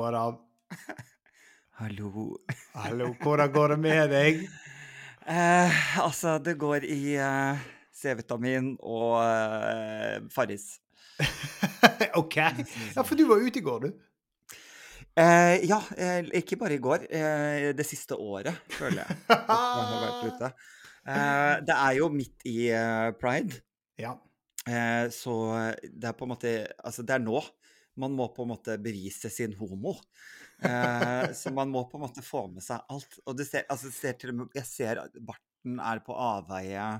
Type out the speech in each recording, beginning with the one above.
Hallo, av Hallo. Hallo, hvordan går det med deg? Eh, altså, det går i eh, C-vitamin og eh, Farris. OK. Ja, for du var ute i går, du. Eh, ja, eh, ikke bare i går. eh, det siste året, føler jeg. at jeg har vært ute. Eh, det er jo midt i pride, Ja. eh, så det er på en måte Altså, det er nå man må på en måte bevise sin homo. Eh, så man må på en måte få med seg alt. Og ser, altså, ser med Jeg ser at barten er på avveie.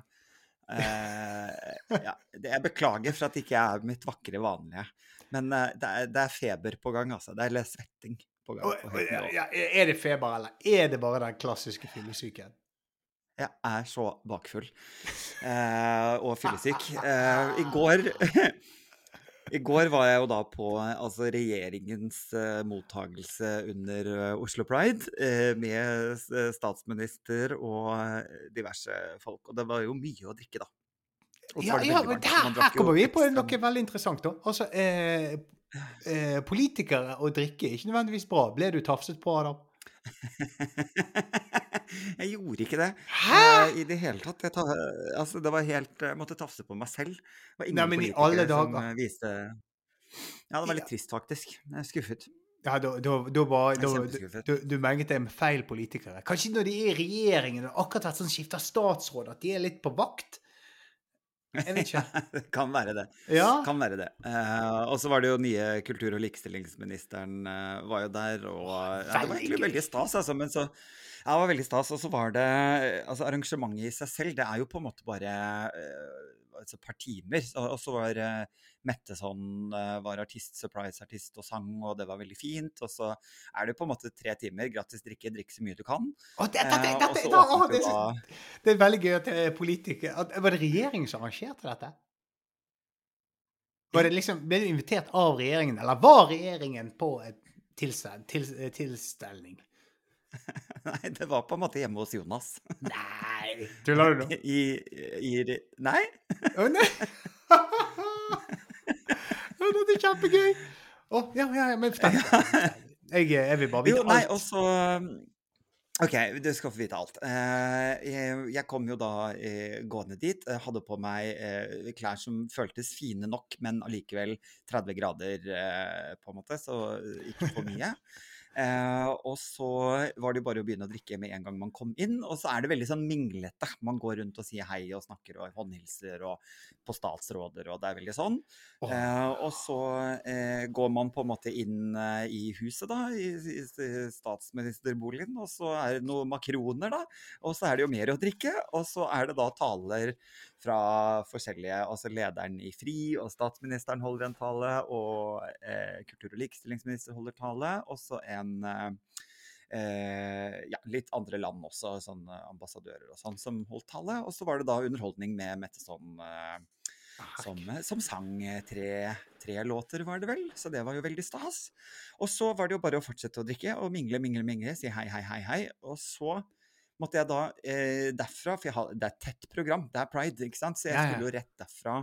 Eh, ja, det, jeg beklager for at det ikke er mitt vakre vanlige. Men eh, det, er, det er feber på gang, altså. Det er svetting på gang. På ja, Er det feber, eller er det bare den klassiske fyllesyken? Jeg er så bakfull eh, og fyllesyk. Eh, I går I går var jeg jo da på altså, regjeringens uh, mottagelse under uh, Oslo Pride uh, med statsminister og diverse folk. Og det var jo mye å drikke, da. Ja, ja, men her, her kommer vi på noe veldig interessant, da. Altså, eh, eh, politikere og drikke er ikke nødvendigvis bra. Ble du tafset på, Adam? jeg gjorde ikke det Hæ? eh, i det hele tatt. Jeg ta, altså, det var helt Jeg måtte tafse på meg selv. Det var ingen Nei, men i politikere alle som dager. eh, viste Ja, det var litt trist, faktisk. Jeg er skuffet. Ja, da, da, da var, da, du, du menget deg med feil politikere. Kanskje når de er i regjeringen og akkurat har sånn skifta statsråd, at de er litt på vakt? Jeg vet ikke. det kan være det. Ja. Kan være det. Uh, og så var det jo nye kultur- og likestillingsministeren uh, var jo der, og ja, det var egentlig veldig stas, altså. Men så Ja, det var veldig stas. Og så var det Altså, arrangementet i seg selv, det er jo på en måte bare eh, altså par timer. Og så var eh, Mette sånn eh, var artist, surprise-artist og sang, og det var veldig fint. Og så er det på en måte tre timer gratis drikke, drikk så mye du kan. Det, Eh, og å, det, er det er veldig gøy at er politikere Var det regjeringen som arrangerte dette? Var det liksom, Ble du invitert av regjeringen, eller var regjeringen på en tilstel, til, tilstelning? Nei, det var på en måte hjemme hos Jonas. Nei! Tuller du nå? I, i Nei? Å, nei! det er kjempegøy! Å, ja, ja, ja, men fortell. Jeg, jeg vil bare Jo, vite nei, alt. og så OK, du skal få vite alt. Eh, jeg, kom jo da eh, gående dit. Hadde på meg eh, klær som føltes fine nok, men allikevel 30 grader, på en måte, så ikke for mye. Eh, og så var det jo bare å begynne å drikke med en gang man kom inn. Og så er det veldig sånn minglete. Man går rundt og sier hei og snakker og håndhilser og på statsråder, og det er veldig sånn. Oh. Eh, og så eh, går man på en måte inn eh, i huset, da, i, i, i statsministerboligen, og så er det noen makroner, da. Og så er det jo mer å drikke, og så er det da taler fra forskjellige Altså lederen i FRI, og statsministeren holder en tale, og eh, kultur- og likestillingsminister holder tale, og så en eh, ja, litt andre land også, sånn eh, ambassadører og sånn, som holdt tale. Og så var det da underholdning med Mette Sånn eh, som, som sang eh, tre, tre låter, var det vel. Så det var jo veldig stas. Og så var det jo bare å fortsette å drikke og mingle, mingle, mingle, si hei, hei, hei, hei. Og så måtte jeg da eh, derfra, for jeg har, det er et tett program, det er pride, ikke sant, så jeg Ja, ja. skulle jo rett derfra.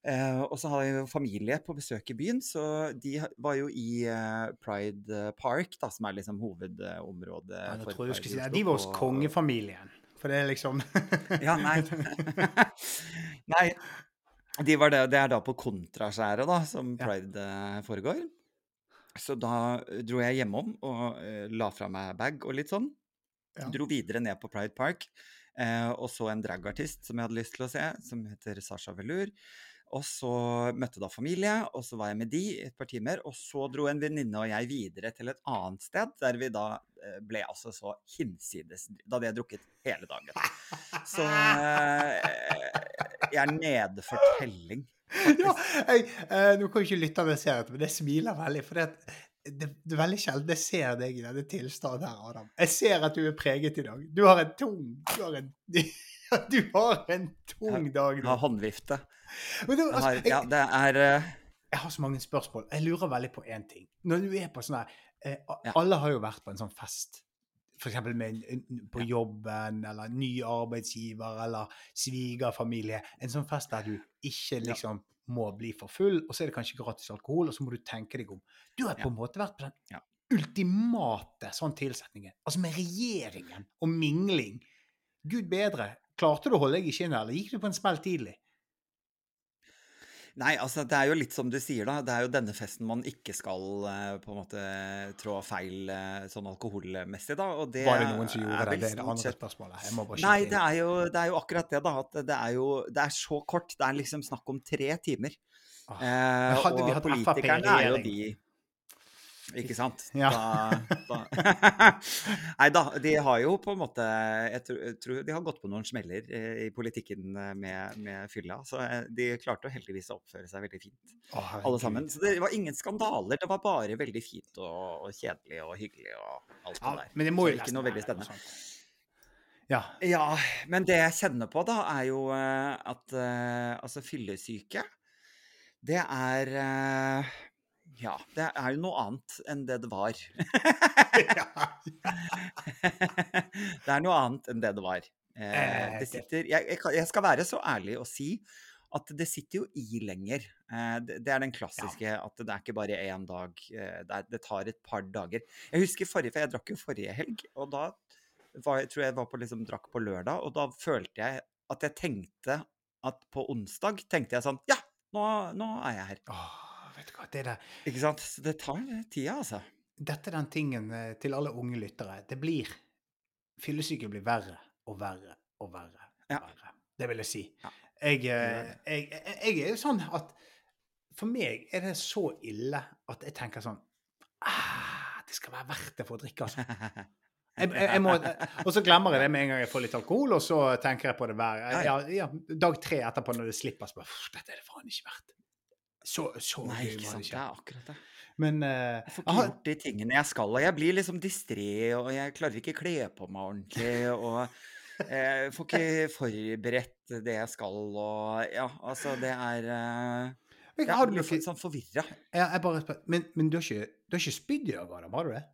Eh, og så hadde jeg jo familie på besøk i byen, så de var jo i eh, Pride Park, da, som er liksom hovedområdet Ja, for tror jeg skulle si Pride i ja, De var hos kongefamilien. For det er liksom Ja, nei. nei. De var det, det er da på Kontraskjæret, da, som pride eh, foregår. Så da dro jeg hjemom og eh, la fra meg bag og litt sånn. Ja. Dro videre ned på Pride Park eh, og så en dragartist som jeg hadde lyst til å se, som heter Sasha Velour. Og så møtte da familie, og så var jeg med de i et par timer. Og så dro en venninne og jeg videre til et annet sted, der vi da eh, ble altså så hinsides Da hadde jeg drukket hele dagen. Så eh, jeg er nede for telling. ja, jeg, eh, Nå kan ikke lytterne se dette, men jeg smiler veldig. For det, det, det er veldig sjelden jeg ser deg i denne tilstanden her, Adam. Jeg ser at du er preget i dag. Du har en tung Du har en, du har en tung dag Jeg har håndvifte. Men du, Jeg altså, har, jeg, ja, det er uh... jeg har så mange spørsmål. Jeg lurer veldig på én ting. Når du er på sånn her eh. Alle har jo vært på en sånn fest. F.eks. på jobben, eller ny arbeidsgiver, eller svigerfamilie. En sånn fest der du ikke Ja. Må bli for full, og så er det kanskje gratis alkohol, og så må du tenke deg om. Du har på en måte vært på den Ja. ultimate sånn tilsetningen. Altså med regjeringen og mingling. Gud bedre. Klarte du å holde deg i skinnet, eller gikk du på en smell tidlig? Nei, altså det er jo litt som du sier, da. Det er jo denne festen man ikke skal eh, på en måte trå feil eh, sånn alkoholmessig, da. Og det Var det noen som gjorde det? Det er det andre spørsmålet. Jeg må bare Nei, det er, jo, det er jo akkurat det, da. At det er jo Det er så kort. Det er liksom snakk om tre timer. Ah. Eh, hadde og politikerne er jo de Ikke sant? Ja. Da, da. Nei da, de har jo på en måte Jeg tror, de har gått på noen smeller eh, i politikken eh, med, med fylla. Så eh, de klarte heldigvis å oppføre seg veldig fint, Å, alle sammen. Så det var ingen skandaler. Det var bare veldig fint og, og kjedelig og hyggelig og alt Ja, det der. men det må jo ikke noe veldig spennende. Ja. Ja, men det jeg kjenner på, da, er jo at altså fyllesyke, det er Ja, det er jo noe annet enn det det var. det er noe annet enn det det var. Eh, Eh, det sitter jeg, jeg, skal være så ærlig å si at det sitter jo i lenger. Eh, det, er den klassiske at det er ikke bare én dag. Det tar et par dager. Jeg husker forrige, for jeg drakk jo forrige helg, og da var, jeg tror jeg var på liksom, drakk på lørdag, og da følte jeg at jeg tenkte at på onsdag tenkte jeg sånn Ja, nå, nå er jeg her. Åh, vet du hva, det der, Ikke sant? Så det tar tida, altså. dette er den tingen eh, til alle unge lyttere. Det blir Fyllesyke blir verre og verre og verre. Ja. verre. Det vil jeg si. Ja, Jeg, eh, jeg, jeg, jeg er jo sånn at for meg er det så ille at jeg tenker sånn ah, Det skal være verdt det for å drikke, altså. Må, og så glemmer jeg det med en gang jeg får litt alkohol, og så tenker jeg på det hver ja, ja, Dag tre etterpå, når det slipper, så bare Dette er det faen ikke verdt. Så, så Nei, gøy ikke var sant. det Det er akkurat det. Men uh, Jeg får ikke aha. gjort de tingene jeg skal, og jeg blir liksom distré, og jeg klarer ikke kle på meg ordentlig, og jeg får ikke forberedt det jeg skal, og ja, altså, det er eh, jeg Ja, har litt sånn forvirra. ja, jeg bare, spør- men, men du har ikke, du har ikke spydd i dag, Adam? Har du det?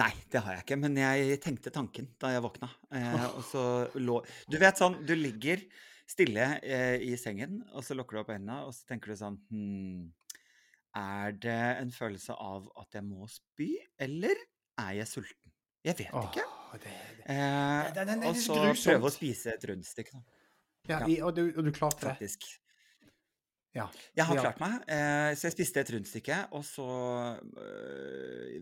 Nei, det har jeg ikke, men jeg tenkte tanken da jeg våkna. Eh, og så lå Du vet sånn, du ligger stille eh, i sengen, og så lukker du opp øynene, og så tenker du sånn Hm, er det en følelse av at jeg må spy, eller er jeg sulten? Jeg vet Åh, ikke. det, det. Eh, det- og så så prøve å spise et rundstykke, da, Ja, Ja. og, du, og du klarte det? faktisk. Ja. Jeg har Ja. klart meg, eh, så jeg spiste et rundstykke, og så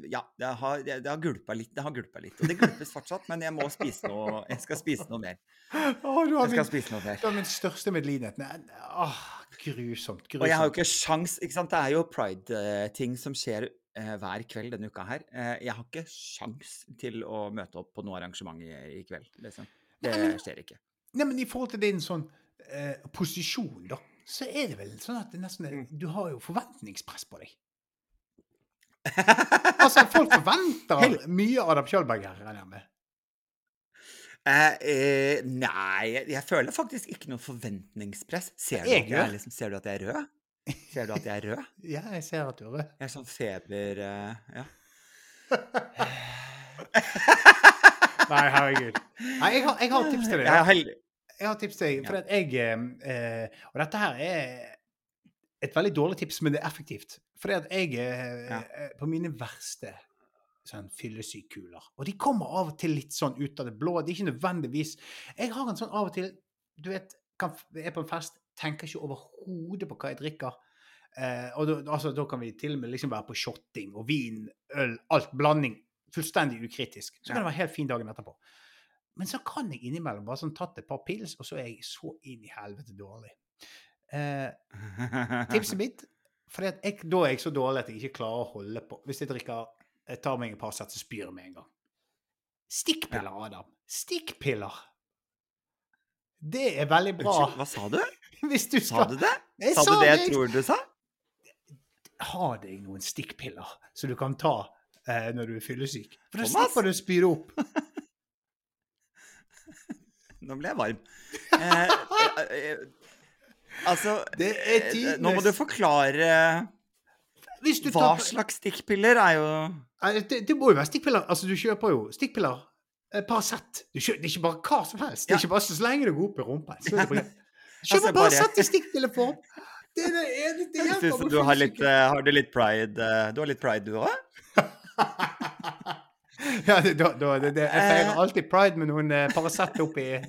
ja, det har, det, har gulpa litt. Det har gulpa litt. Og det gulpes fortsatt, men jeg må spise noe Jeg skal spise noe mer. Å, du har Jeg skal min, spise noe mer. du har min største medlidenhet. Åh, grusomt. grusomt. Og jeg har jo ikke sjans, ikke sant? Det er jo pride-ting som skjer eh, hver kveld denne uka her. Eh, jeg har ikke sjans til å møte opp på noe arrangement i, i kveld, liksom. Det skjer ikke. Nei, men i forhold til din sånn eh, posisjon, da, så er det vel sånn at det nesten er, Mm. du har jo forventningspress på deg. Altså, folk forventer mye av Adam Kjølberg her, regner jeg med. Eh, eh, nei, jeg, jeg føler faktisk ikke noe forventningspress. Ser du, Jeg jeg, er liksom, ser du at jeg er rød? Ser du at jeg er rød? Ja, jeg ser at du er rød. Jeg er sånn feber Uh, Ja. Nei, herregud. Nei, jeg har, jeg har et tips til deg. Jeg er heldig. Jeg har tips til deg. For at jeg eh, eh, Og dette her er et veldig dårlig tips, men det er effektivt. Fordi at jeg er Ja. eh, På mine verste sånn fyllesykuler Og de kommer av og til litt sånn ut av det blå. Det er ikke nødvendigvis Jeg har en sånn av og til Du vet, kan, er på en fest, tenker ikke overhodet på hva jeg drikker. Eh, og da, altså, da kan vi til og med liksom være på shotting og vin, øl, alt. Blanding. Fullstendig ukritisk. Så kan det være helt fin dagen etterpå. Men så kan jeg innimellom bare sånn tatt et par pils, og så er jeg så inn i helvete dårlig. Eh, tipset mitt for da er jeg så dårlig at jeg ikke klarer å holde på. Hvis jeg drikker jeg tar meg et par sett, så spyr jeg med en gang. Stikkpiller, Adam. Stikkpiller! Det er veldig bra. Hva sa du? Du Sa du det? Jeg Sa du det jeg tror du sa? Ha deg noen stikkpiller som du kan ta eh, når du er fyllesyk. For da slipper du å spyre opp. Nå ble jeg varm. Eh, eh, eh, altså Det eh, Nå må du forklare du Hva tar slags stikkpiller er jo det, det må jo være stikkpiller. Altså, du kjøper jo stikkpiller. Paracet. Det er ikke bare hva som helst. Det er ikke bare så lenge det går opp i rumpa. Det. Altså, Kjøp bare- Paracet i stikkpilleform. Det er det eneste Synes hjelper. du mot du har litt, har du litt pride Du har litt pride, du òg? Ja, da, da, det, det, jeg feirer Eh. alltid pride med noen eh, Paracet oppi jeg,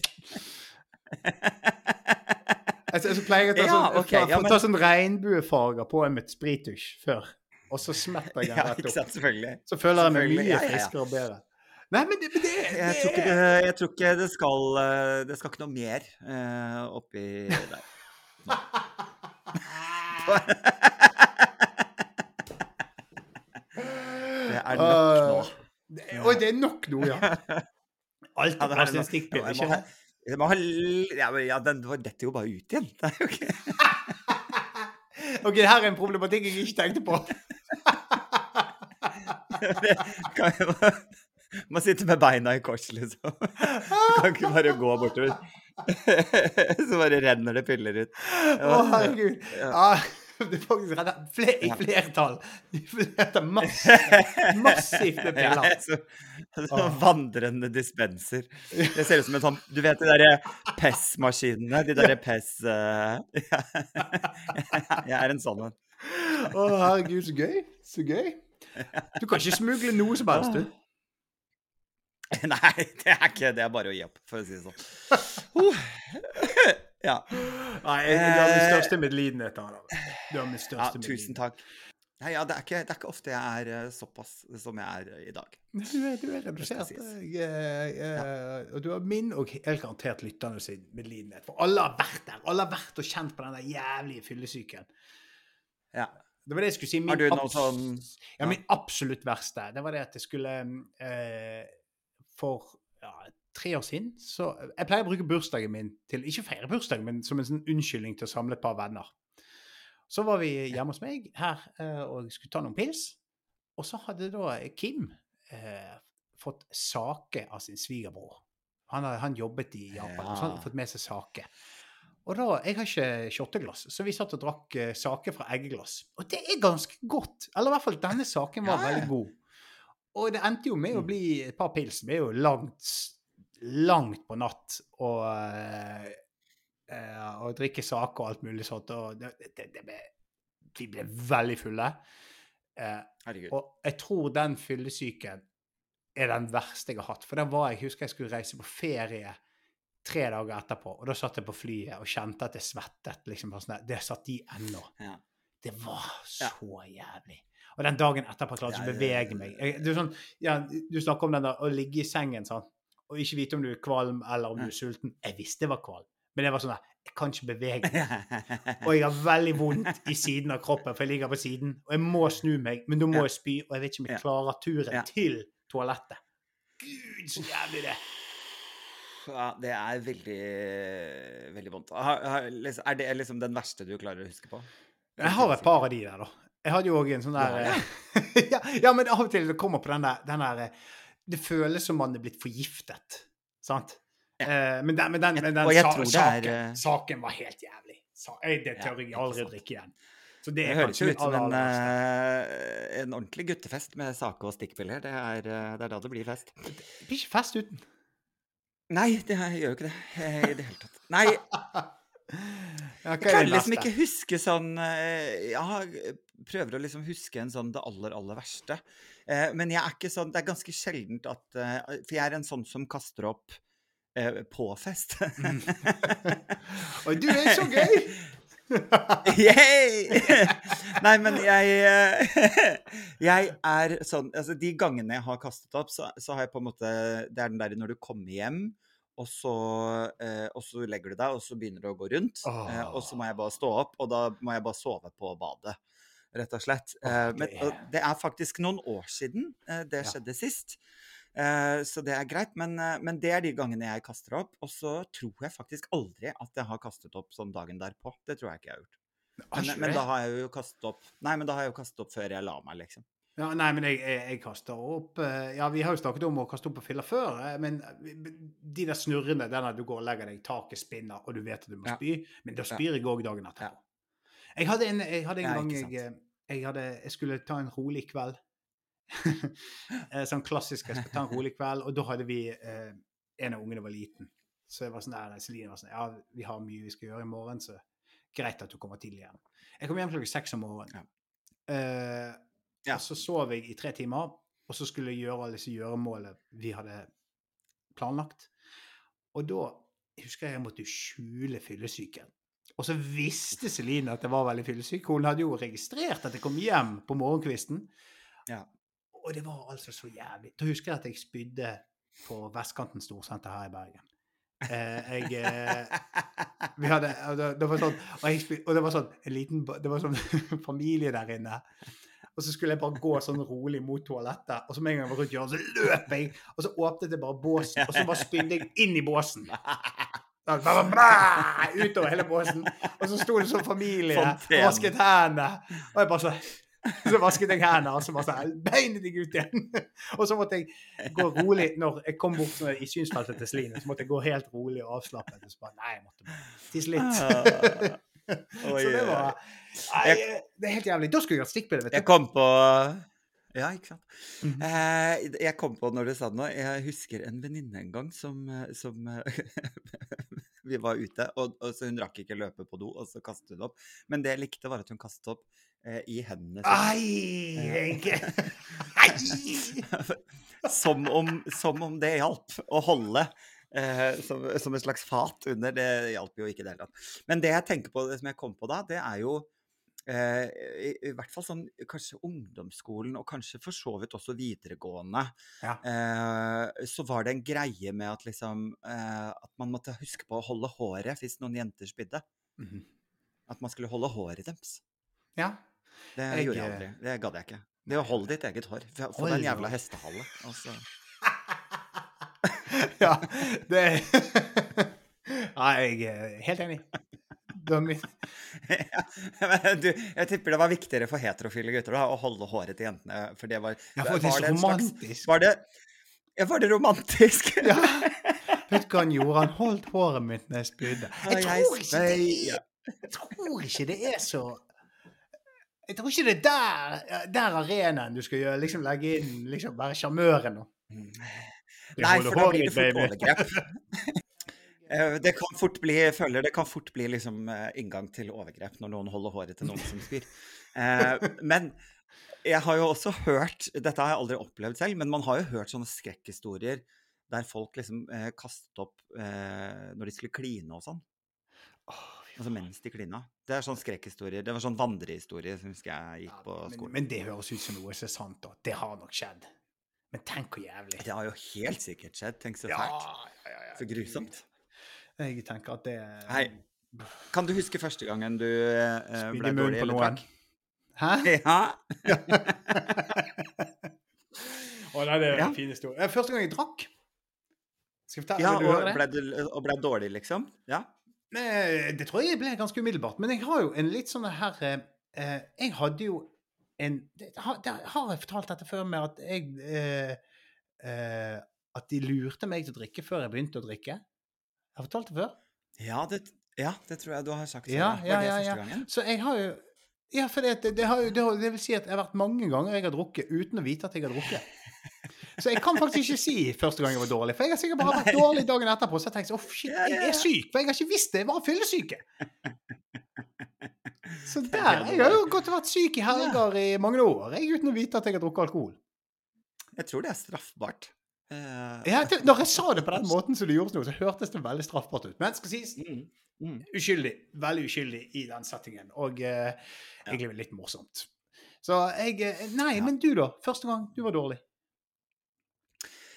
Så pleier jeg å ta Ja, sånn, ok, fa- ja, men- ta sånn regnbuefarger på med sprittusj før. Og så smetter jeg den Ja, rett opp. sant. Så føler jeg meg mye friskere og bedre. Nei, men det, men det, det Jeg tror ikke jeg tror ikke det skal eh, Det skal ikke noe mer uh, oppi der. Det er nok Oi, det er nok nå, ja. Alt det er en nok. Jeg ikke må det? jeg må ha ja, men, ja, den detter jo bare ut igjen. Det er jo ikke OK, her er en problematikk jeg ikke tenkte på. kan jeg bare, Må sitte med beina i kors, liksom. Du kan ikke bare gå bortover. Så bare renner det piller ut. Å, herregud. Ja, det er faktisk redda fler, i flertall. I flertall massivt, massivt med Ja, piller. så, så vandrende dispenser. Det ser ut som en sånn Du vet de derre PES-maskinene? De derre PES eh, Jeg er en sånn en. Å, herregud, så gøy. Så gøy. Du kan ikke smugle noe som helst, du. Nei, det er ikke Det er bare å gi opp, for å si det sånn. Uh. Ja. Nei, jeg, du har min største medlidenhet av det. Du har min ja, medlidenhet. tusen takk. Nei, ja, det, er ikke, det er ikke ofte jeg er eh, såpass som jeg er i dag. Du er, du er redusert. eh, eh, og du har min og helt garantert lytterne sin medlidenhet. For alle har vært der. Alle har vært og kjent på den jævlige fyllesyken. Ja. Det var det jeg skulle si. Min Har du noe sånn Ja, min absolutt verste, det var det at jeg skulle eh, For ja, tre år siden så Jeg pleier å bruke bursdagen min til Ikke feire bursdagen, men som en sånn unnskyldning til å samle et par venner. Så var vi hjemme hos meg her eh, og skulle ta noen pils. Og så hadde da Kim eh, fått sake av sin svigerbror. Han, han jobbet i Japan, så han hadde fått med seg sake. Og da, Jeg har ikke shotteglass, så vi satt og drakk eh, sake fra eggeglass. Og det er ganske godt. Eller i hvert fall denne saken var Ja, ja. veldig god. Og det endte jo med å Mm. bli et par pils. Vi er jo langt, langt på natt og, eh, eh, og drikke saker og alt mulig sånt. Og det, det, det ble, vi ble veldig fulle. Eh, Herregud. og jeg tror den fyllesyken er den verste jeg har hatt. For den var jeg husker jeg skulle reise på ferie tre dager etterpå, og da satt jeg på flyet og kjente at jeg svettet. liksom sånn Det satt i ennå. Ja. Det var så jævlig. Og den dagen etterpå klarte jeg ikke å bevege meg. Er sånn, ja, du snakker om den der å ligge i sengen sånn, og ikke vite om du er kvalm eller om du er sulten. Jeg visste jeg var kvalm, men jeg var sånn der, jeg kan ikke bevege meg. Og jeg har veldig vondt i siden av kroppen, for jeg ligger på siden. Og jeg må snu meg, men da må jeg spy, og jeg vet ikke om jeg klarer turen til toalettet. Gud, så jævlig det. Ja, det er veldig, veldig vondt. Er det liksom den verste du klarer å huske på? Jeg har et par av de der, da. Jeg hadde jo òg en sånn der Ja, eh, ja, ja, men av og til det kommer på den der, den der eh, Det føles som man er blitt forgiftet. Sant? Eh, men den, men den, men den sa, saken, er, eh, saken var helt jævlig. Sa, jeg, det Ja, tør jeg aldri drikke igjen. Så det Det høres jo ut som en, eh, en ordentlig guttefest med sake og stikkpiller. Det er, eh, det er da det blir fest. Det blir ikke fest uten. Nei, det gjør jo ikke det eh, i det hele tatt. Nei, jeg kan liksom ikke huske sånn eh, Jeg prøver å liksom huske en sånn det aller, aller verste. Eh, Men jeg er ikke sånn Det er ganske sjeldent at eh, For jeg er en sånn som kaster opp eh, på fest. Mm. Oi, du er så gøy! Yay! Nei, men jeg Jeg er sånn Altså, de gangene jeg har kastet opp, så, så har jeg på en måte Det er den derre når du kommer hjem, og så, eh, og så legger du deg, og så begynner du å gå rundt. Eh, og så må jeg bare stå opp, og da må jeg bare sove på badet. Rett og slett. Eh, det men og det er faktisk noen år siden det det Ja. skjedde sist. Eh, så det er greit, men, eh, men det er de gangene jeg kaster opp. Og så tror jeg faktisk aldri at jeg har kastet opp sånn dagen derpå. Det tror jeg ikke jeg har gjort. Men, men da har jeg jo kastet opp Nei, men da har jeg jo kastet opp før jeg la meg, liksom. Ja, nei, men jeg, jeg, jeg kaster opp eh, Ja, vi har jo snakket om å kaste opp på filler før, eh, men de der snurrene, den der du går og legger deg, taket spinner, og du vet at du må Ja. spy, men da Ja. spyr jeg òg dagen etterpå. Jeg hadde en, jeg hadde en Nei, gang jeg, eh, jeg, hadde, jeg skulle ta en rolig kveld. Eh, sånn klassisk jeg skal ta en rolig kveld, og da hadde vi eh, En av ungene var liten. Så jeg var sånn der, Celine var sånn Ja, vi har mye vi skal gjøre i morgen, så greit at du kommer tidlig hjem. Jeg kom hjem klokken seks om morgenen. Eh, Ja. Og så sov jeg i tre timer, og så skulle jeg gjøre alle disse gjøremålene vi hadde planlagt. Og da husker jeg jeg måtte skjule fyllesyken. Og så visste Celine at jeg var veldig fyllesyk. Hun hadde jo registrert at jeg kom hjem på morgenkvisten. Ja. Og det var altså så jævlig. Da husker jeg at jeg spydde på Vestkanten Storsenter her i Bergen. Eh, jeg eh, Vi hadde det, det var sånn og, jeg, og det var sånn en liten Det var sånn familie der inne. Og så skulle jeg bare gå sånn rolig mot toalettet, og så med en gang jeg var rundt hjørnet, så løp jeg, og så åpnet jeg bare båsen, og så bare spydde jeg inn i båsen. Da bla, bla, utover hele båsen. Og så sto det sånn familie og vasket hendene. Og jeg bare så så vasket jeg hendene, og så bare sånn Beinet deg ut igjen! Og så måtte jeg gå rolig når jeg kom bort sånn i synsfeltet til Sline. Så måtte jeg gå helt rolig og avslappet. Og så bare Nei, jeg måtte tisse litt. Oi, så det var. Nei, det er helt jævlig. Da skulle jeg hatt stikkbilde, vet Jeg kom på Ja, ikke sant. Mhm. Eh, jeg kom på når du sa det nå, jeg husker en venninne en gang som, eh, som eh, Vi var ute, og, og så hun rakk ikke løpe på do, og så kastet hun opp. Men det jeg likte, var at hun kastet opp eh, i hendene! Ai! som, om, som om det hjalp å holde. Eh, som, som et slags fat under. Det hjalp jo ikke i det hele tatt. Men det jeg tenker på, det som jeg kom på da, det er jo eh, i, i hvert fall sånn kanskje ungdomsskolen, og kanskje for så vidt også videregående, Ja. eh, så var det en greie med at liksom eh, At man måtte huske på å holde håret hvis noen jenter spydde. Mhm. At man skulle holde håret deres. Ja. Det Jeg, gjorde jeg eh, aldri. Det gadd jeg ikke. Det å holde ditt eget hår. Få den jævla hestehale. Altså. ja, det Ja, jeg er helt enig. Du, jeg tipper det var viktigere for heterofile gutter da, å holde håret til jentene. For det var Ja, for det var det slags-. Var det, ja, var det romantisk? Ja. Vet du hva han gjorde? Han holdt håret mitt når jeg spydde. Jeg tror ikke det er, jeg tror ikke det er så Jeg tror ikke det er der, der arenaen du skal gjøre, liksom legge inn liksom være sjarmøren. Du Nei, for da blir det fort overgrep. Eh, Det kan fort bli, føler det kan fort bli liksom eh, inngang til overgrep når noen holder håret til noen som spyr. Eh, Men jeg har jo også hørt, dette har jeg aldri opplevd selv, men man har jo hørt sånne skrekkhistorier der folk liksom kastet opp når de skulle kline og sånn. Altså mens de klina. Det er sånn skrekkhistorier. Det var sånn vandrehistorie som husker jeg gikk på Men, skolen. men det høres ut som noe som er sant, da. Det har nok skjedd. Men tenk hvor jævlig. Det har jo helt sikkert skjedd. Tenk så fælt. ja, ja, ja. Så grusomt. Jeg tenker at det Hei. Kan du huske første gangen du eh, ble dårlig eller trekk? Hæ? Ja. Å, nei, det er Ja. en fin historie. Første gang jeg drakk Skal jeg fortelle? ja du og, ble du, og ble dårlig, liksom? Ja. Det tror jeg ble ganske umiddelbart. Men jeg har jo en litt sånn her eh, eh, Jeg hadde jo en det, har, det, Har jeg fortalt dette før med at jeg eh, eh, At de lurte meg til å drikke før jeg begynte å drikke? Jeg har fortalt det før? Ja det, ja, det tror jeg du har sagt. Ja, ja, ja, ja. Så jeg har jo Ja, for det, det, har jo, det, vil si at jeg har vært mange ganger jeg har drukket uten å vite at jeg har drukket. Så jeg kan faktisk ikke si første gang jeg var dårlig. For jeg har sikkert bare vært dårlig dagen etterpå. Så jeg tenkte oh, shit, jeg er syk. For jeg har ikke visst det. Jeg var fyllesyke. Så er der. Jeg har jo og vært syk i helger i mange år jeg, uten å vite at jeg har drukket alkohol. Jeg tror det er straffbart. Eh, Ja, det, når jeg sa det på den måten som du gjorde nå, så hørtes det veldig straffbart ut. Men skal sies mm, mm. uskyldig. Veldig uskyldig i den settingen. Og eh, egentlig litt morsomt. Så jeg eh, Nei, Ja. men du, da? Første gang du var dårlig?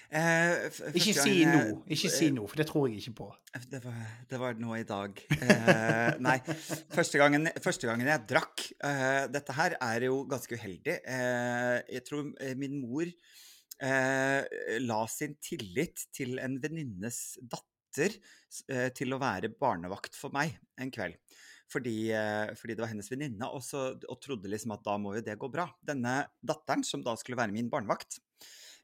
Eh, Ikke si gang jeg- Ikke si noe, for det tror jeg ikke på. Det var, det var nå i dag. Eh, nei, første gangen, første gangen jeg drakk eh, Dette her er jo ganske uheldig. Eh, jeg tror eh, min mor eh, la sin tillit til en venninnes datter eh, til å være barnevakt for meg en kveld. Fordi, eh, fordi det var hennes venninne, og, og trodde liksom at da må jo det gå bra. Denne datteren, som da skulle være min barnevakt,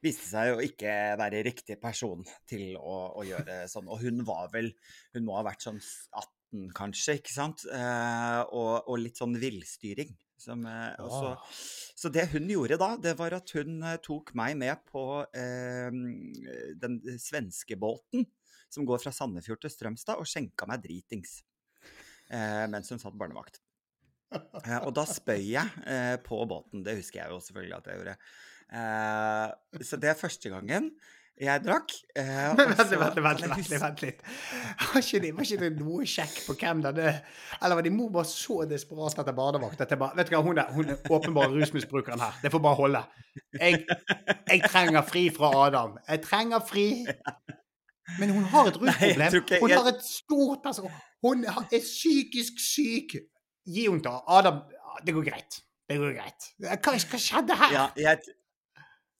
viste seg å ikke være riktig person til å, å gjøre sånn. Og hun var vel Hun må ha vært sånn 18, kanskje, ikke sant? Eh, og, og litt sånn villstyring. Som, eh, og så, Ah. så det hun gjorde da, det var at hun eh, tok meg med på eh, den svenske båten som går fra Sandefjord til Strømstad, og skjenka meg dritings. Eh, mens hun satt barnevakt. Eh, og da spøy jeg eh, på båten. Det husker jeg jo selvfølgelig at jeg gjorde. Eh, så det er første gangen jeg drakk. Eh, og Vent, vent, vent, vent, vent litt. Var ikke, det, var ikke det noe sjekk på hvem denne Eller var din mor bare så desperat etter barnevakt at jeg bare Vet du hva, hun er, hun er åpenbare rusmisbrukeren her. Det får bare holde. Jeg, jeg trenger fri fra Adam. Jeg trenger fri. Men hun har et rusproblem. Hun har et stort person... Hun er psykisk syk. Gi henne til Adam. Det går greit. Det går greit. Hva, hva skjedde her? Ja, jeg,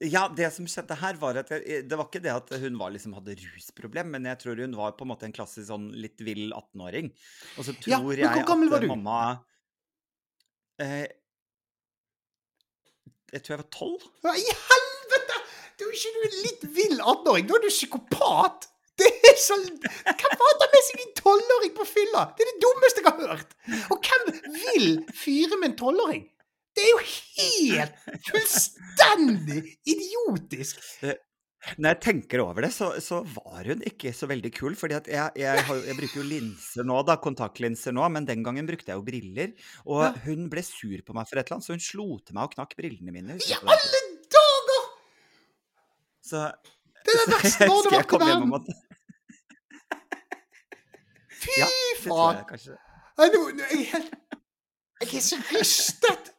ja, det som skjedde her, var at jeg, Det var ikke det at hun var, liksom, hadde rusproblem, men jeg tror hun var på en måte en klassisk sånn litt vill 18-åring. Og så tror Ja, men jeg hvor gammel at var du? mamma eh, Jeg tror jeg var tolv. Hva i helvete?! Du er ikke du en litt vill 18-åring, da er du psykopat! Det er så Hvem faen tar med seg en tolvåring på fylla? Det er det dummeste jeg har hørt! Og hvem vil fyre med en tolvåring? Det er jo helt fullstendig idiotisk! Når jeg tenker over det, så, så var hun ikke så veldig kul. fordi at jeg, jeg, har, jeg bruker jo linser nå, da, kontaktlinser nå, men den gangen brukte jeg jo briller. Og Ja. hun ble sur på meg for et eller annet, så hun slo til meg og knakk brillene mine. I jeg alle dager! Så, Det er det verste jeg kom i verden! Fy Ja, faen! jeg nå er Jeg er helt- jeg er så rystet!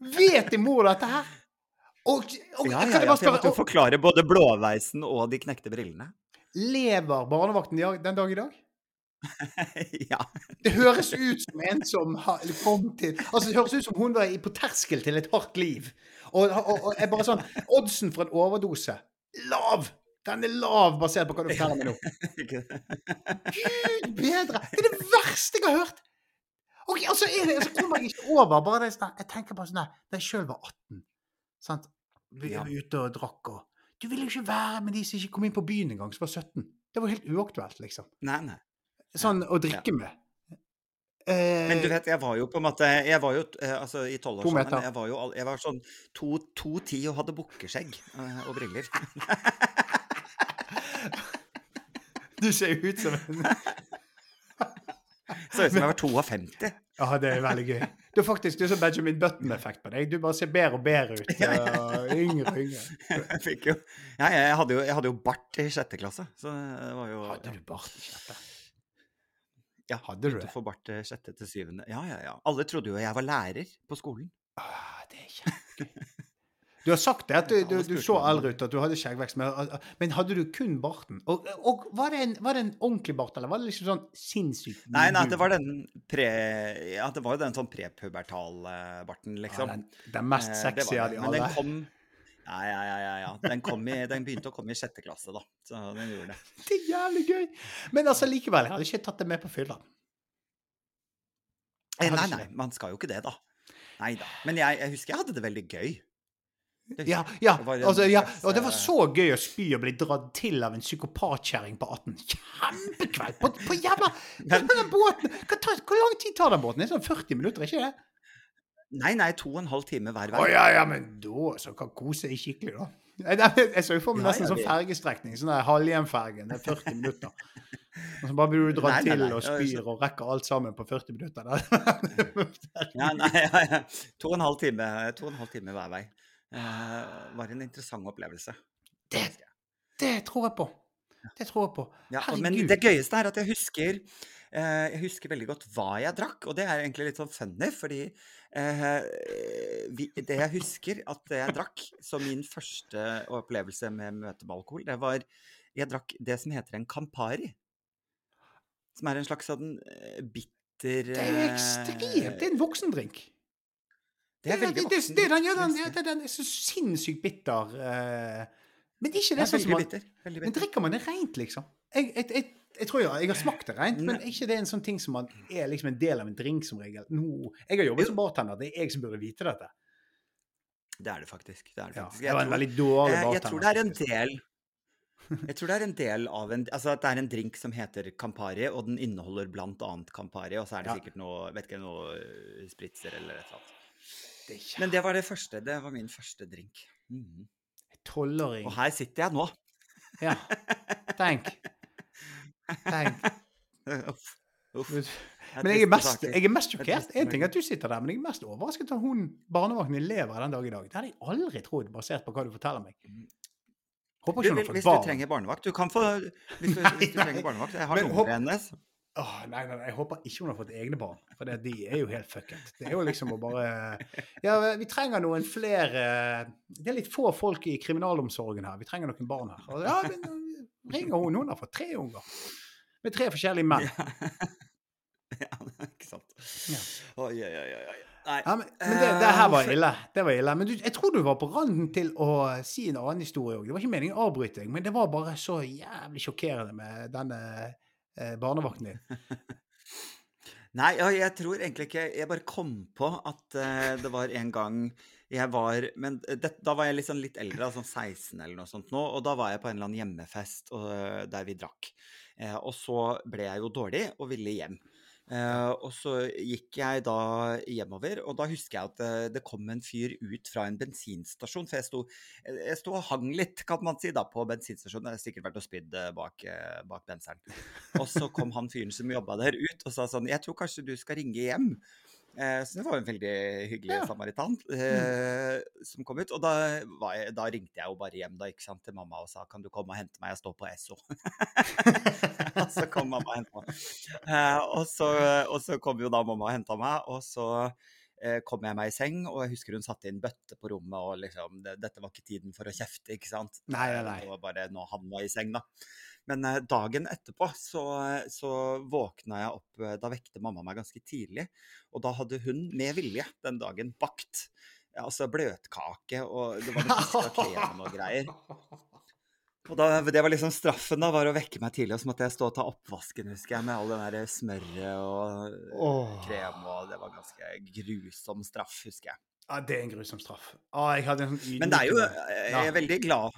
Vet din mor dette her? Og, og Ja, ja, ja, måtte jo forklare både blåveisen og de knekte brillene. lever barnevakten den dag i dag? ja. Det høres ut som en som har kom til Altså, det høres ut som hun var på terskel til et hardt liv. Og, og, og bare sånn Oddsen for en overdose lav! Den er lav basert på hva du forteller meg nå. Gud bedre! Det er det verste jeg har hørt! Ok, altså er det, så kommer jeg ikke over bare det sånn Jeg tenker bare sånn nei, Da jeg sjøl var 18, sant Vi var ute og drakk og Du ville jo ikke være med de som ikke kom inn på byen engang, som var 17. Det var helt uaktuelt, liksom. Nei, nei. Sånn å drikke med. Eh, Men du vet, jeg var jo på en måte Jeg var jo eh, altså i To tolvårsalderen. Jeg var jo jeg var sånn to, to ti og hadde bukkeskjegg eh, og briller. Du ser jo ut som en Så ut som jeg var 52. Ja, det er veldig gøy. Du er faktisk du er som Benjamin Button-effekt på deg. Du bare ser bedre og bedre ut. og yngre og yngre. Jeg fikk jo Ja, jeg hadde jo, jeg hadde jo bart i sjette klasse, så det var jo Hadde du bart i sjette? Ja, Hadde du det? få bart eh, sjette til syvende. Ja, ja, ja. Alle trodde jo jeg var lærer på skolen. Ah, det er kjempegøy. Du har sagt det, at du, du, du så eldre ut, at du hadde skjeggvekst, men, hadde du kun barten? Og, og var, det en, var det en ordentlig bart, eller var det liksom sånn sinnssykt Nei, nei, det var den pre... Ja, det var jo den sånn prepubertal-barten, liksom. ja, den, den mest Eh, sexy av de de Men alle. den kom Ja, ja, ja. ja. Den, kom i, den begynte å komme i sjette klasse, da. Så den gjorde det. Det er jævlig gøy! Men altså likevel, jeg hadde ikke tatt det med på fylla. Eh, Nei, nei, man skal jo ikke det, da. Nei da. Men jeg, jeg husker jeg hadde det veldig gøy. Ja, ja, altså, ja, og det var eh, så gøy å spy og bli dratt til av en psykopatkjerring på 18. Kjempekveld! På, på Men- den båten! Hvor lang tid tar den båten? Det er sånn 40 minutter, ikke det? Nei, nei, to og en halv time hver Å vei. ja, ja, men da så kan kose deg skikkelig, da. Jeg, jeg, så jo for meg nesten ja, sånn fergestrekning. Sånn der halvhjemfergen. Det er 40 minutter. Og så bare blir du dratt til og spyr og rekker alt sammen på 40 minutter. Ja, nei, ja, ja. To og en halv time, to og en halv time hver vei. Eh, var en interessant opplevelse. Det, det tror jeg på. Det tror jeg på. Ja, men det gøyeste er at jeg husker eh, Jeg husker veldig godt hva jeg drakk, og det er egentlig litt sånn funny, fordi eh, vi, det jeg husker at jeg drakk som min første opplevelse med møte med alkohol, det var Jeg drakk det som heter en Campari. Som er en slags sånn eh, bitter Det er jo ekstremt. Det er en voksendrink. Det er veldig det, det, det, den, gjør den, er så sinnssykt bitter. eh, men ikke Det det er sånn som man Men drikker man det rent, liksom? Jeg, jeg, jeg, jeg tror jo, jeg har smakt det rent, men ikke det er en sånn ting som man er liksom en del av en drink som regel. No. Jeg har jobbet som bartender, det er jeg som burde vite dette. Det er det faktisk. Det er det Ja, det var en veldig dårlig bartender. Jeg tror det er en del Jeg tror det er en del av en Altså at det er en drink som heter Campari, og den inneholder blant annet Campari, og så er det sikkert noe vet ikke, noe spritzer eller et eller annet. Det ikke Men det var det første. Det var min første drink. Tolvåring. Og her sitter jeg nå. Ja. Tenk. Tenk. Uff. Uff. Men jeg er, mest, jeg er mest er sjokkert. Én En ting at du sitter der, men jeg er mest overrasket over at hun barnevakten lever den dag i dag. Det hadde jeg aldri trodd, basert på hva du forteller meg. Håper Du, ikke hun fått barn. hvis du trenger barnevakt Du kan få Hvis du, hvis du trenger barnevakt Jeg har nummeret hennes. Åh, nei, nei, jeg håper ikke hun har fått egne barn, for det, de er jo helt fucket. Det er jo liksom å bare Ja, vi trenger noen flere Det er litt få folk i kriminalomsorgen her. Vi trenger noen barn her. Og, ja, men uh, ringer hun. Hun har fått tre unger. Med tre forskjellige menn. Ja, ikke sant. Ja. Oi, oi, oi, oi. Nei. Ja, men, men det, det her var Eh, ille. Det var ille. Men du, jeg tror du var på randen til å si en annen historie òg. Det var ikke meningen å avbryte deg, men det var bare så jævlig sjokkerende med denne eh, barnevakten din. Nei, jeg tror egentlig ikke Jeg bare kom på at eh, det var en gang jeg var Men det, da var jeg liksom litt eldre, sånn 16 eller noe sånt nå, og da var jeg på en eller annen hjemmefest og, der vi drakk. Eh, og så ble jeg jo dårlig og ville hjem. Eh, og så gikk jeg da hjemover, og da husker jeg at det, det kom en fyr ut fra en bensinstasjon. For jeg sto, jeg sto og hang litt, kan man si, da, på bensinstasjonen. Jeg har sikkert vært og spydd eh, bak, eh, bak benseren. Og så kom han fyren som jobba der, ut og sa sånn Jeg tror kanskje du skal ringe hjem. Eh, så det var en veldig hyggelig Ja. samaritan eh, som kom ut. Og da, var jeg, da ringte jeg jo bare hjem da, ikke sant, til mamma og sa kan du komme og hente meg, jeg står på Esso. og så kom mamma og henta meg. Eh, og, så, og så kom jo da mamma og henta meg, og så eh, kom jeg meg i seng, og jeg husker hun satte inn bøtte på rommet, og liksom det, Dette var ikke tiden for å kjefte, ikke sant. Nei, nei, Eh, nei. Det var bare når han var i seng, da. Men eh, dagen etterpå så, så våkna jeg opp eh, Da vekte mamma meg ganske tidlig. Og da hadde hun med vilje den dagen bakt altså bløtkake, og det var noe piska krem og greier. Og da, det var liksom straffen, da, var å vekke meg tidlig, og så måtte jeg stå og ta oppvasken, husker jeg, med all den der smøret og oh. krem, og det var ganske grusom straff, husker jeg. Ja, det er en grusom straff. Å, jeg hadde en sånn Men det er jo Jeg er veldig glad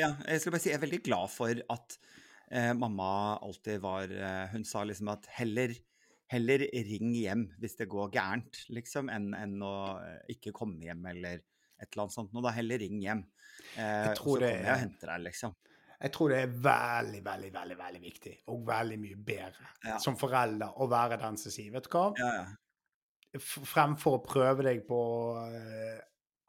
Ja, jeg skal bare si jeg er veldig glad for at eh, mamma alltid var eh, Hun sa liksom at heller Heller ring hjem hvis det går gærent, liksom, enn enn å eh, ikke komme hjem eller et eller annet sånt. Nå da, heller ring hjem. Eh, så kommer jeg og henter deg, liksom. Jeg tror det er veldig, veldig, veldig veldig viktig, og veldig mye bedre Ja. som forelder å være den som sier Vet du hva? Ja, ja. Fremfor å prøve deg på eh,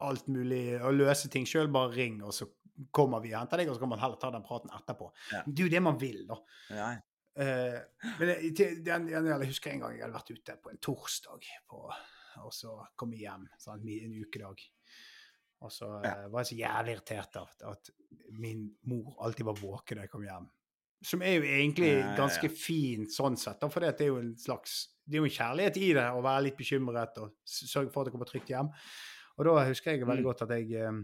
alt mulig og løse ting sjøl, bare ring, og så kommer vi og henter deg, og så kan man heller ta den praten etterpå. Ja. Det er jo det man vil, da. ja. Uh, men det- den, den, jeg husker en gang jeg hadde vært ute på en torsdag, på, og så kom jeg hjem sant, en ukedag. Og så eh, var jeg så jævlig irritert av at, at min mor alltid var våken da jeg kom hjem. Som er jo egentlig Ja, ja, ja. ganske fint sånn sett, for det er jo en slags det er jo en kjærlighet i det å være litt bekymret og sørge for at jeg kommer trygt hjem. Og da husker jeg veldig Mm. godt at jeg, eh,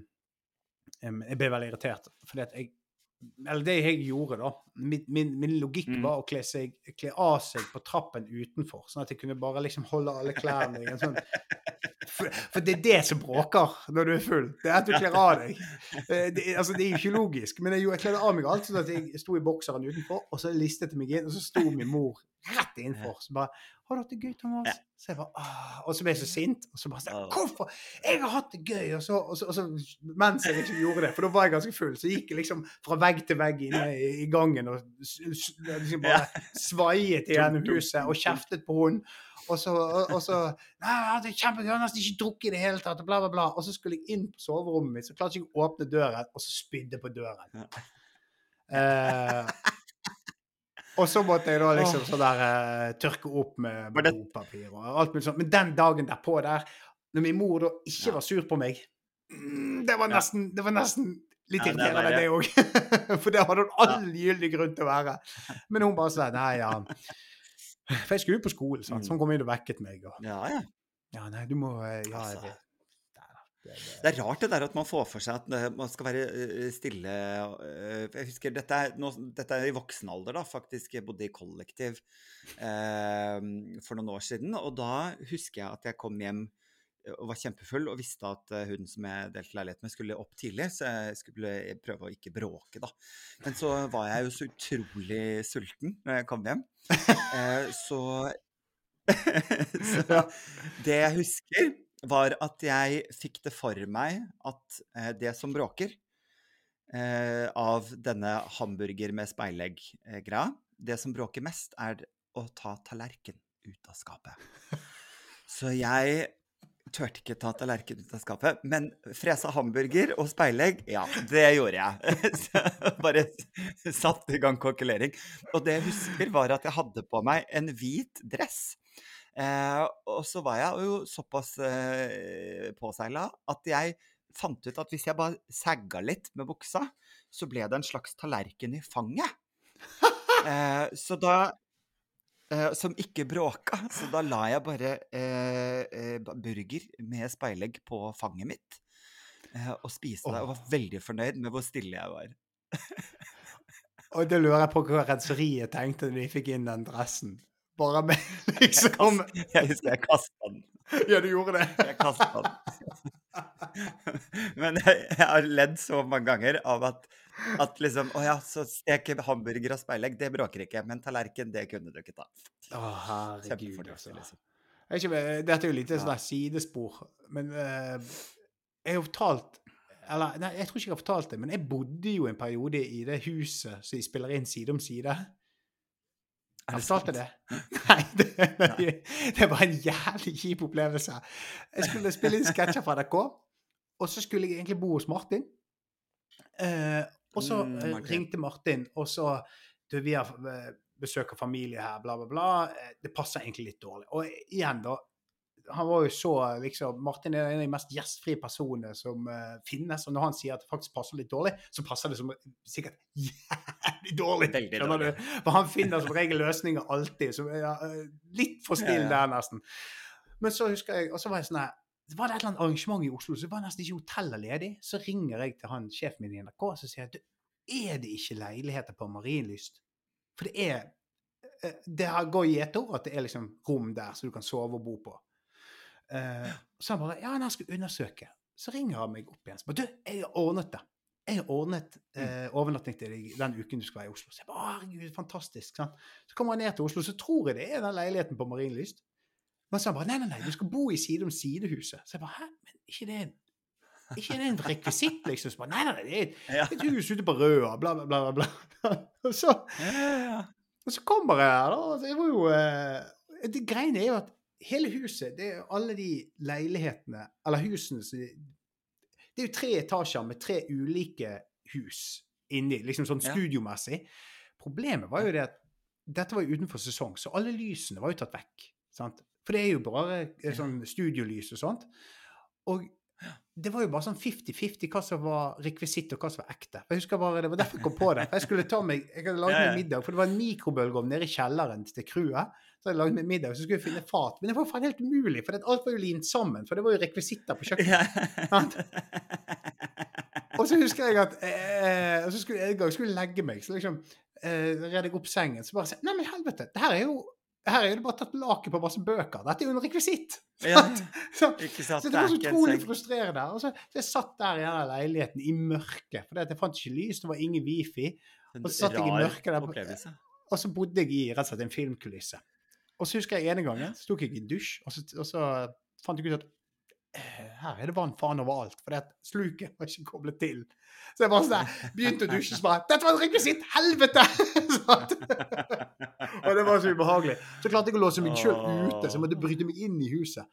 jeg ble veldig irritert. Fordi at jeg Eller det jeg gjorde, da Min, min, min logikk Mm. var å kle, seg, kle av seg på trappen utenfor, sånn at jeg kunne bare liksom holde alle klærne i en sånn for, for det er det som bråker når du er full. Det er at du kler av deg. Eh, Det, altså, det er jo ikke logisk, men jeg, jeg kledde av meg alt, sånn at jeg sto i bokseren utenfor, og så listet jeg meg inn, og så sto min mor rett innenfor. Så bare 'Har du hatt det gøy, Thomas?' Så jeg bare, «Åh», Og så ble jeg så sint. Og så bare sånn, 'Hvorfor? Jeg har hatt det gøy!' Og så, og, så, og så mens jeg ikke gjorde det, for da var jeg ganske full, så gikk jeg liksom fra vegg til vegg inne i, i gangen og liksom bare svaiet gjennom huset og kjeftet på henne. Og så, og, og så Nei, jeg er kjempegøy, jeg har nesten ikke drukket i det hele tatt, og bla, bla, bla. Og så skulle jeg inn på soverommet mitt, så klarte jeg ikke å åpne døren, og så spydde jeg på døren. Eh, og så måtte jeg da liksom sånn der uh, tørke opp med, dopapir og alt mulig sånt. Men den dagen derpå der, når min mor da ikke Ja. var sur på meg, mm, det var nesten, det var nesten litt Ja, det er irriterende, det òg. For det hadde hun all gyldig grunn til å være. Men hun bare sa nei, ja. For jeg skulle jo på skolen, sant? så han kom inn og vekket meg. Og, Ja, ja. ja, nei, du må eh, Ja, Altså, det, det, det, Det er rart det der at man får for seg at eh, man skal være eh, stille. Jeg husker, Dette er, nå, dette er i voksen alder, da. Faktisk. Jeg bodde i kollektiv eh, for noen år siden. Og da husker jeg at jeg kom hjem og var kjempefull og visste at eh, hun som jeg delte leilighet med, skulle opp tidlig, så jeg skulle prøve å ikke bråke, da. Men så var jeg jo så utrolig sulten når jeg kom hjem. Eh, så så det jeg husker, var at jeg fikk det for meg at eh, det som bråker av denne hamburger med speilegg-greia, det som bråker mest, er å ta tallerken ut av skapet. Så jeg turte ikke ta tallerken ut av skapet, men fresa hamburger og speilegg, ja, det gjorde jeg. Så bare satt i gang kokkelering. Og det jeg husker, var at jeg hadde på meg en hvit dress. Eh, og så var jeg jo såpass eh, påseila at jeg fant ut at hvis jeg bare sagga litt med buksa, så ble det en slags tallerken i fanget. Eh, så da eh, Som ikke bråka. Så da la jeg bare uh, uh, burger med speilegg på fanget mitt. Og spiste det, og var veldig fornøyd med hvor stille jeg var. Og da lurer jeg på hva renseriet tenkte når de fikk inn den dressen. Bare med liksom Jeg husker jeg kasta den. Ja, du gjorde det? Jeg kasta den. Men jeg, jeg har ledd så mange ganger av at, at liksom Å ja, så steke hamburger og speilegg, det bråker ikke. Men tallerken, det kunne du ikke ta. Å, herregud, altså. liksom. Ikke, dette er jo litt sånn sidespor, men uh, jeg har fortalt Eller nei, jeg tror ikke jeg har fortalt det, men jeg bodde jo en periode i det huset som de spiller inn side om side. Jeg det fortalte sant? det? Nei, det, nei, det var en jævlig kjip opplevelse. Jeg skulle spille inn sketsjer fra NRK, og så skulle jeg egentlig bo hos Martin. Eh, og så Mm, okay. Ringte Martin, og så du, Vi har eh, besøk av familie her, bla, bla, bla. Eh, Det passer egentlig litt dårlig. Og igjen, da. Han var jo så liksom Martin er en av de mest gjestfrie personene som uh, finnes. Og når han sier at det faktisk passer litt dårlig, så passer det som sikkert jævlig dårlig. Veldig dårlig. For han finner som regel løsninger alltid. Så, ja, eh, litt for snill der, nesten. Men så husker jeg Og så var jeg sånn her var det et eller annet arrangement i Oslo, så det var nesten ikke hotellet ledig. Så ringer jeg til han sjefen min i NRK og sier jeg, er det ikke leiligheter på Marienlyst? For det er eh, Det har går i ett år at det er liksom rom der så du kan sove og bo på. Uh, så han bare Ja, han skal undersøke. Så ringer han meg opp igjen. Så bare, du, jeg har ordnet det. Jeg har ordnet uh, overnatting til deg den uken du skal være i Oslo. Så jeg bare, herregud, fantastisk. Sant? Så kommer han ned til Oslo, så tror jeg det er den leiligheten på Marienlyst. Men så han bare nei, nei, nei, du skal bo i side om side-huset. Så jeg bare hæ, men ikke det en ikke det en rekvisitt, liksom? Så bare, nei, nei, nei, det er et, hus ute på Røa, bla, bla, bla. bla. Og så, og så kommer jeg her, da. og Det var jo eh, Det greiene er jo at hele huset, det er alle de leilighetene, eller husene som Det er jo tre etasjer med tre ulike hus inni, liksom sånn studiomessig. Problemet var jo det at dette var jo utenfor sesong, så alle lysene var jo tatt vekk. Sant? For det er jo bare eh, sånn studiolys og sånt. Og det var jo bare sånn 50-50 hva som var rekvisitt og hva som var ekte. Jeg husker bare, Det var derfor jeg kom på det. Jeg skulle ta meg, jeg hadde laget meg middag, for det var en mikrobølgeovn nede i kjelleren til crewet. Så jeg hadde laget meg middag, så skulle jeg finne fat. Men det var faen helt umulig, for alt var jo limt sammen. For det var jo rekvisitter på kjøkkenet. Og så husker jeg at eh, og så skulle, en gang skulle jeg legge meg, så liksom eh, redde jeg opp sengen. Så bare sier Nei, men helvete, det her er jo her er det bare tatt laket på masse bøker. Dette er jo en rekvisitt! Ja, Så, ikke sant? så det var så utrolig frustrerende. Og så, så jeg satt der i denne leiligheten i mørket, for jeg fant ikke lys, det var ingen wifi. Og så satt jeg i mørket der. Og så bodde jeg i rett og slett en filmkulisse. Og så husker jeg ene gangen så tok jeg en dusj, og så, og så fant jeg ut at her er det vann faen overalt, for sluket var ikke koblet til. Så jeg bare sånn begynte å dusje, og bare Dette var et rekvisitt! Helvete! Og det var så ubehagelig. Så klarte jeg å låse meg sjøl ute, så jeg måtte bryte meg inn i huset.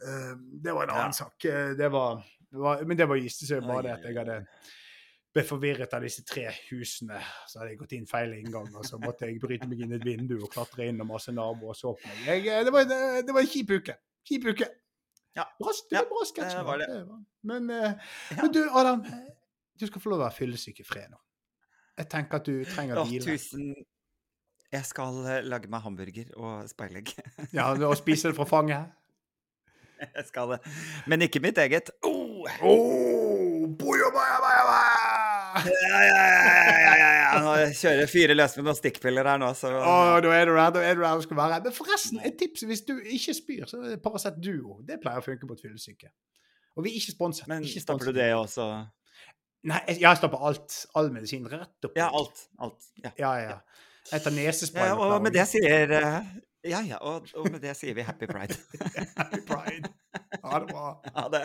Eh, det var en annen Ja. sak. Eh, Det var, det var, men det var gistesø, bare det at jeg hadde ble forvirret av disse tre husene. Så hadde jeg gått inn feil inngang, og så måtte jeg bryte meg inn et vindu og klatre inn, og masse naboer så på meg. Jeg, eh, det, var, det, det var en kjip uke. Kjip uke. Ja. Bra, det Ja, var bra sketsj. det var det. Men, eh, Ja. men du, Adam, du skal få lov å være fyllesyk i fred nå. Jeg tenker at du trenger Å, hvile. tusen Jeg skal eh, lage meg hamburger og speilegg. Ja, og spise det fra fanget. Jeg skal det. Men ikke mitt eget. Oh! Oh, boja, boja. Ja, ja, ja, ja, ja, ja. Nå kjører jeg fire løs med noen stikkpiller her nå, så oh, da er du der, da er du der du skal være. Men forresten, et tips hvis du ikke spyr, så er det Paracet Duo. Det pleier å funke på et fyllesyke. Og vi er ikke sponset. Men ikke stopper du det også? Nei, jeg, stopper alt. All medisin rett opp. Ja, alt. Alt. Ja. Ja, ja. Jeg tar nesespray. Ja, og og med det sier eh, Ja, ja, og, og med det sier vi happy pride. Happy pride. Ha det bra. Ha det.